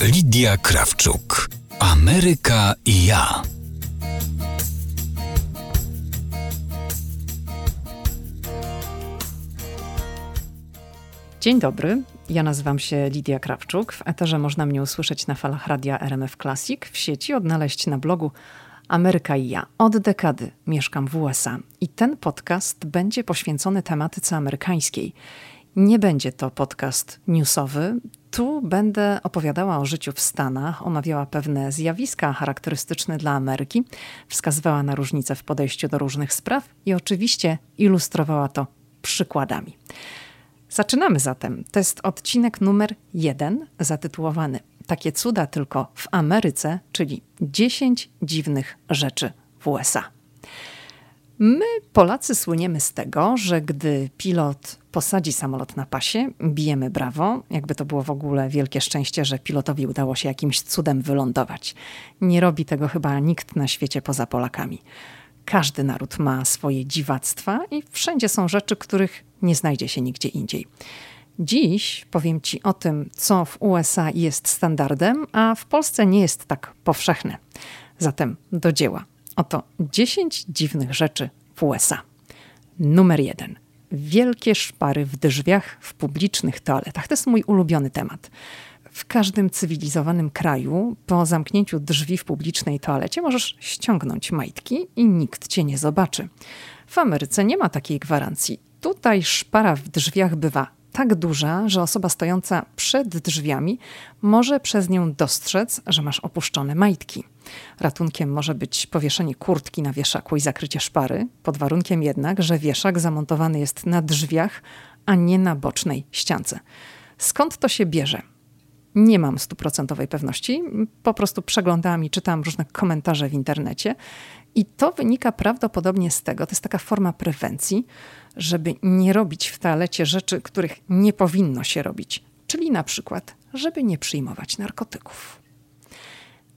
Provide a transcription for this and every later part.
Lidia Krawczuk. Ameryka i ja. Dzień dobry, ja nazywam się Lidia Krawczuk. W eterze można mnie usłyszeć na falach radia RMF Classic, w sieci odnaleźć na blogu Ameryka i ja. Od dekady mieszkam w USA i ten podcast będzie poświęcony tematyce amerykańskiej. Nie będzie to podcast newsowy. Tu będę opowiadała o życiu w Stanach, omawiała pewne zjawiska charakterystyczne dla Ameryki, wskazywała na różnice w podejściu do różnych spraw i oczywiście ilustrowała to przykładami. Zaczynamy zatem. To jest odcinek numer jeden, zatytułowany Takie cuda tylko w Ameryce, czyli 10 dziwnych rzeczy w USA. My, Polacy, słyniemy z tego, że gdy pilot posadzi samolot na pasie, bijemy brawo, jakby to było w ogóle wielkie szczęście, że pilotowi udało się jakimś cudem wylądować. Nie robi tego chyba nikt na świecie poza Polakami. Każdy naród ma swoje dziwactwa i wszędzie są rzeczy, których nie znajdzie się nigdzie indziej. Dziś powiem Ci o tym, co w USA jest standardem, a w Polsce nie jest tak powszechne. Zatem do dzieła. Oto 10 dziwnych rzeczy w USA. Numer jeden. Wielkie szpary w drzwiach w publicznych toaletach. To jest mój ulubiony temat. W każdym cywilizowanym kraju po zamknięciu drzwi w publicznej toalecie możesz ściągnąć majtki i nikt cię nie zobaczy. W Ameryce nie ma takiej gwarancji. Tutaj szpara w drzwiach bywa tak duża, że osoba stojąca przed drzwiami może przez nią dostrzec, że masz opuszczone majtki. Ratunkiem może być powieszenie kurtki na wieszaku i zakrycie szpary, pod warunkiem jednak, że wieszak zamontowany jest na drzwiach, a nie na bocznej ściance. Skąd to się bierze? Nie mam stuprocentowej pewności, po prostu przeglądałam i czytałam różne komentarze w internecie i to wynika prawdopodobnie z tego, to jest taka forma prewencji, żeby nie robić w toalecie rzeczy, których nie powinno się robić, czyli na przykład, żeby nie przyjmować narkotyków.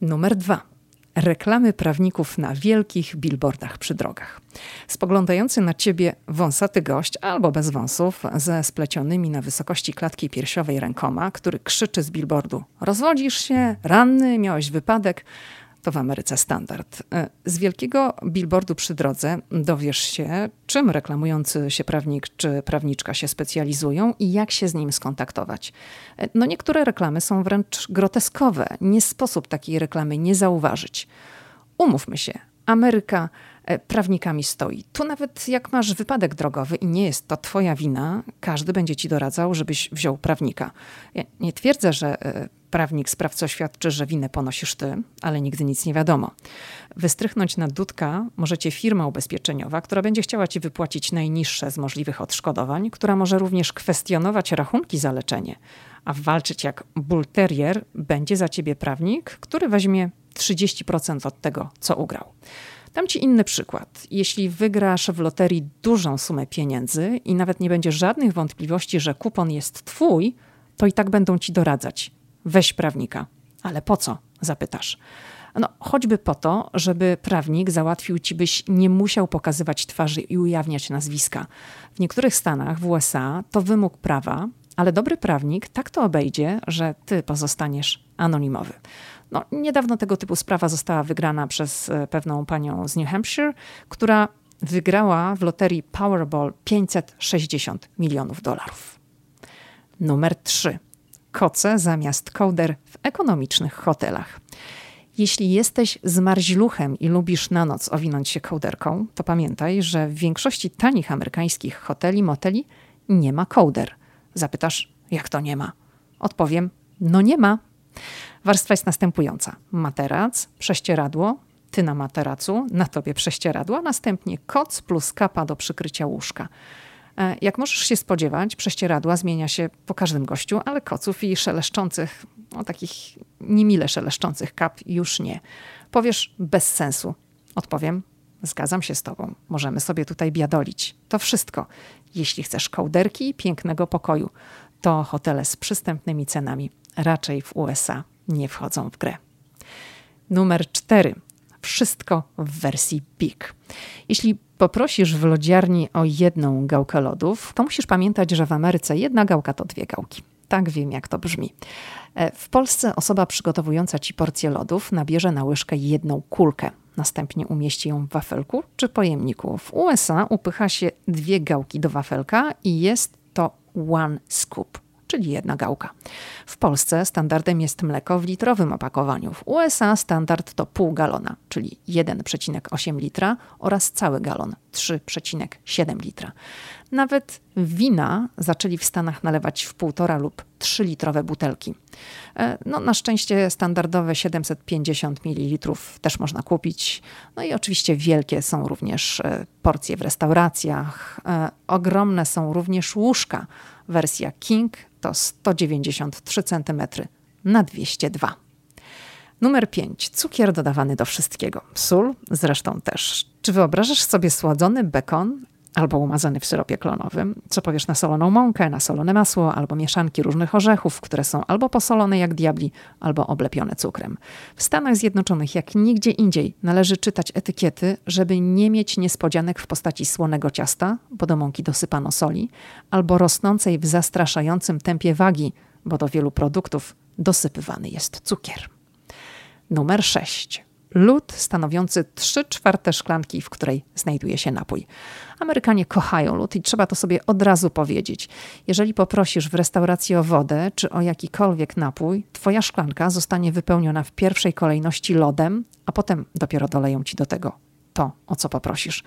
Numer dwa reklamy prawników na wielkich billboardach przy drogach. Spoglądający na ciebie wąsaty gość albo bez wąsów, ze splecionymi na wysokości klatki piersiowej rękoma, który krzyczy z billboardu: Rozwodzisz się, ranny, miałeś wypadek, to w Ameryce standard. E, z wielkiego billboardu przy drodze dowiesz się, czym reklamujący się prawnik czy prawniczka się specjalizują i jak się z nim skontaktować. E, no niektóre reklamy są wręcz groteskowe. Nie sposób takiej reklamy nie zauważyć. Umówmy się, Ameryka e, prawnikami stoi. Tu nawet jak masz wypadek drogowy i nie jest to twoja wina, każdy będzie ci doradzał, żebyś wziął prawnika. Ja nie twierdzę, że prawnik sprawco świadczy, że winę ponosisz ty, ale nigdy nic nie wiadomo. Wystrychnąć na dudka możecie firma ubezpieczeniowa, która będzie chciała ci wypłacić najniższe z możliwych odszkodowań, która może również kwestionować rachunki za leczenie, a walczyć jak bull terrier będzie za ciebie prawnik, który weźmie 30% od tego, co ugrał. Dam ci inny przykład. Jeśli wygrasz w loterii dużą sumę pieniędzy i nawet nie będzie żadnych wątpliwości, że kupon jest twój, to i tak będą ci doradzać weź prawnika. Ale po co? Zapytasz. No, choćby po to, żeby prawnik załatwił ci, byś nie musiał pokazywać twarzy i ujawniać nazwiska. W niektórych stanach w USA to wymóg prawa, ale dobry prawnik tak to obejdzie, że ty pozostaniesz anonimowy. No, niedawno tego typu sprawa została wygrana przez e, pewną panią z New Hampshire, która wygrała w loterii Powerball 560 milionów dolarów. Numer 3 koce zamiast kołder w ekonomicznych hotelach. Jeśli jesteś zmarzluchem i lubisz na noc owinąć się kołderką, to pamiętaj, że w większości tanich amerykańskich hoteli, moteli nie ma kołder. Zapytasz, jak to nie ma? Odpowiem, no nie ma. Warstwa jest następująca: materac, prześcieradło, ty na materacu, na tobie prześcieradło, następnie koc plus kapa do przykrycia łóżka. E, jak możesz się spodziewać, prześcieradła zmienia się po każdym gościu, ale koców i szeleszczących, no takich niemile szeleszczących kap już nie. Powiesz bez sensu. Odpowiem, zgadzam się z tobą. Możemy sobie tutaj biadolić. To wszystko. Jeśli chcesz kołderki i pięknego pokoju, to hotele z przystępnymi cenami raczej w USA nie wchodzą w grę. Numer cztery. Wszystko w wersji big. Jeśli poprosisz w lodziarni o jedną gałkę lodów, to musisz pamiętać, że w Ameryce jedna gałka to dwie gałki. Tak wiem, jak to brzmi. E, w Polsce osoba przygotowująca ci porcję lodów nabierze na łyżkę jedną kulkę. Następnie umieści ją w wafelku czy pojemniku. W USA upycha się dwie gałki do wafelka i jest to one scoop czyli jedna gałka. W Polsce standardem jest mleko w litrowym opakowaniu. W USA standard to pół galona, czyli 1,8 litra oraz cały galon 3,7 litra. Nawet wina zaczęli w Stanach nalewać w półtora lub 3 litrowe butelki. E, no, na szczęście standardowe 750 ml też można kupić. No i oczywiście wielkie są również e, porcje w restauracjach. E, ogromne są również łóżka. Wersja King to 193 cm na 202. Numer 5. Cukier dodawany do wszystkiego. Sól zresztą też. Czy wyobrażasz sobie słodzony bekon albo umazany w syropie klonowym? Co powiesz na soloną mąkę, na solone masło, albo mieszanki różnych orzechów, które są albo posolone jak diabli, albo oblepione cukrem? W Stanach Zjednoczonych, jak nigdzie indziej, należy czytać etykiety, żeby nie mieć niespodzianek w postaci słonego ciasta, bo do mąki dosypano soli, albo rosnącej w zastraszającym tempie wagi, bo do wielu produktów dosypywany jest cukier. Numer 6 lód stanowiący 3 czwarte szklanki, w której znajduje się napój. Amerykanie kochają lód i trzeba to sobie od razu powiedzieć. Jeżeli poprosisz w restauracji o wodę czy o jakikolwiek napój, twoja szklanka zostanie wypełniona w pierwszej kolejności lodem, a potem dopiero doleją ci do tego to, o co poprosisz.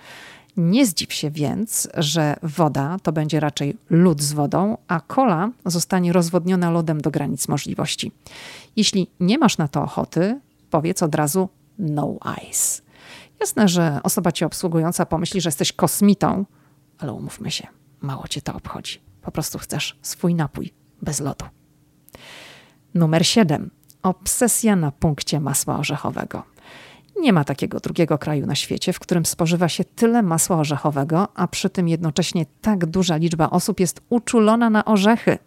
Nie zdziw się więc, że woda to będzie raczej lód z wodą, a kola zostanie rozwodniona lodem do granic możliwości. Jeśli nie masz na to ochoty, powiedz od razu no ice. Jasne, że osoba cię obsługująca pomyśli, że jesteś kosmitą, ale umówmy się, mało cię to obchodzi. Po prostu chcesz swój napój bez lodu. Numer 7. Obsesja na punkcie masła orzechowego. Nie ma takiego drugiego kraju na świecie, w którym spożywa się tyle masła orzechowego, a przy tym jednocześnie tak duża liczba osób jest uczulona na orzechy.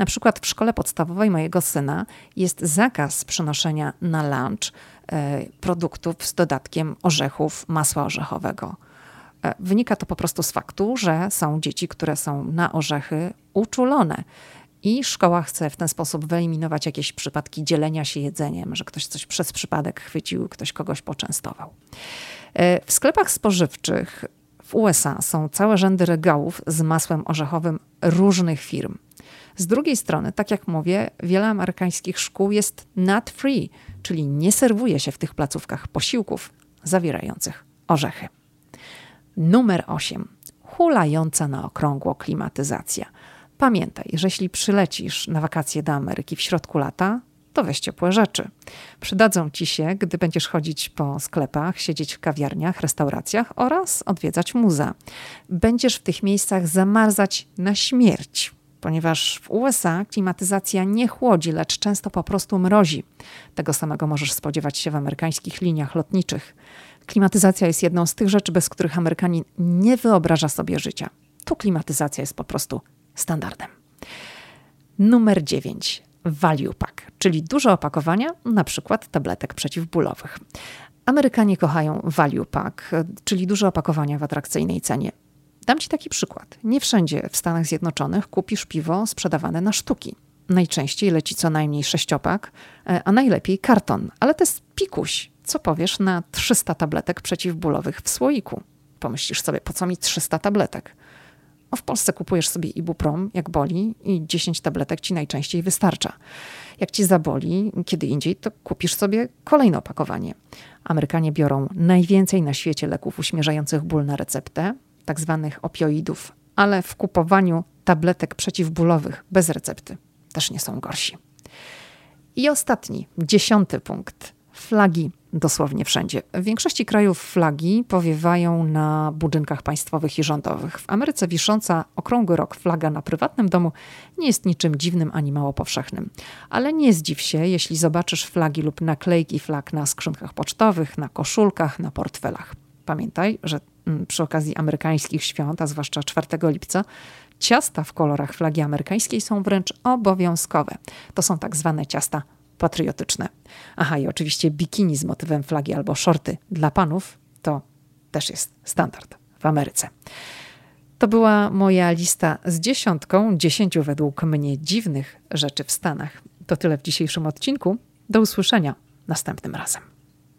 Na przykład w szkole podstawowej mojego syna jest zakaz przynoszenia na lunch e, produktów z dodatkiem orzechów, masła orzechowego. E, wynika to po prostu z faktu, że są dzieci, które są na orzechy uczulone. I szkoła chce w ten sposób wyeliminować jakieś przypadki dzielenia się jedzeniem, że ktoś coś przez przypadek chwycił, ktoś kogoś poczęstował. E, w sklepach spożywczych w USA są całe rzędy regałów z masłem orzechowym różnych firm. Z drugiej strony, tak jak mówię, wiele amerykańskich szkół jest nut free, czyli nie serwuje się w tych placówkach posiłków zawierających orzechy. Numer 8. Hulająca na okrągło klimatyzacja. Pamiętaj, że jeśli przylecisz na wakacje do Ameryki w środku lata, to weź ciepłe rzeczy. Przydadzą ci się, gdy będziesz chodzić po sklepach, siedzieć w kawiarniach, restauracjach oraz odwiedzać muza. Będziesz w tych miejscach zamarzać na śmierć ponieważ w USA klimatyzacja nie chłodzi, lecz często po prostu mrozi. Tego samego możesz spodziewać się w amerykańskich liniach lotniczych. Klimatyzacja jest jedną z tych rzeczy, bez których Amerykanin nie wyobraża sobie życia. Tu klimatyzacja jest po prostu standardem. Numer 9. Value pack, czyli duże opakowania, na przykład tabletek przeciwbólowych. Amerykanie kochają value pack, czyli duże opakowania w atrakcyjnej cenie. Dam Ci taki przykład. Nie wszędzie w Stanach Zjednoczonych kupisz piwo sprzedawane na sztuki. Najczęściej leci co najmniej sześciopak, e, a najlepiej karton. Ale to jest pikuś. Co powiesz na 300 tabletek przeciwbólowych w słoiku? Pomyślisz sobie, po co mi 300 tabletek? O, w Polsce kupujesz sobie ibuprom, jak boli, i 10 tabletek ci najczęściej wystarcza. Jak ci zaboli, kiedy indziej, to kupisz sobie kolejne opakowanie. Amerykanie biorą najwięcej na świecie leków uśmierzających ból na receptę, tak zwanych opioidów, ale w kupowaniu tabletek przeciwbólowych bez recepty też nie są gorsi. I ostatni, dziesiąty punkt. Flagi dosłownie wszędzie. W większości krajów flagi powiewają na budynkach państwowych i rządowych. W Ameryce wisząca okrągły rok flaga na prywatnym domu nie jest niczym dziwnym ani mało powszechnym. Ale nie zdziw się, jeśli zobaczysz flagi lub naklejki flag na skrzynkach pocztowych, na koszulkach, na portfelach. Pamiętaj, że mm, przy okazji amerykańskich świąt, a zwłaszcza 4 lipca, ciasta w kolorach flagi amerykańskiej są wręcz obowiązkowe. To są tak zwane ciasta patriotyczne. Aha, i oczywiście bikini z motywem flagi albo shorty dla panów to też jest standard w Ameryce. To była moja lista z dziesiątką, dziesięciu według mnie dziwnych rzeczy w Stanach. To tyle w dzisiejszym odcinku. Do usłyszenia następnym razem.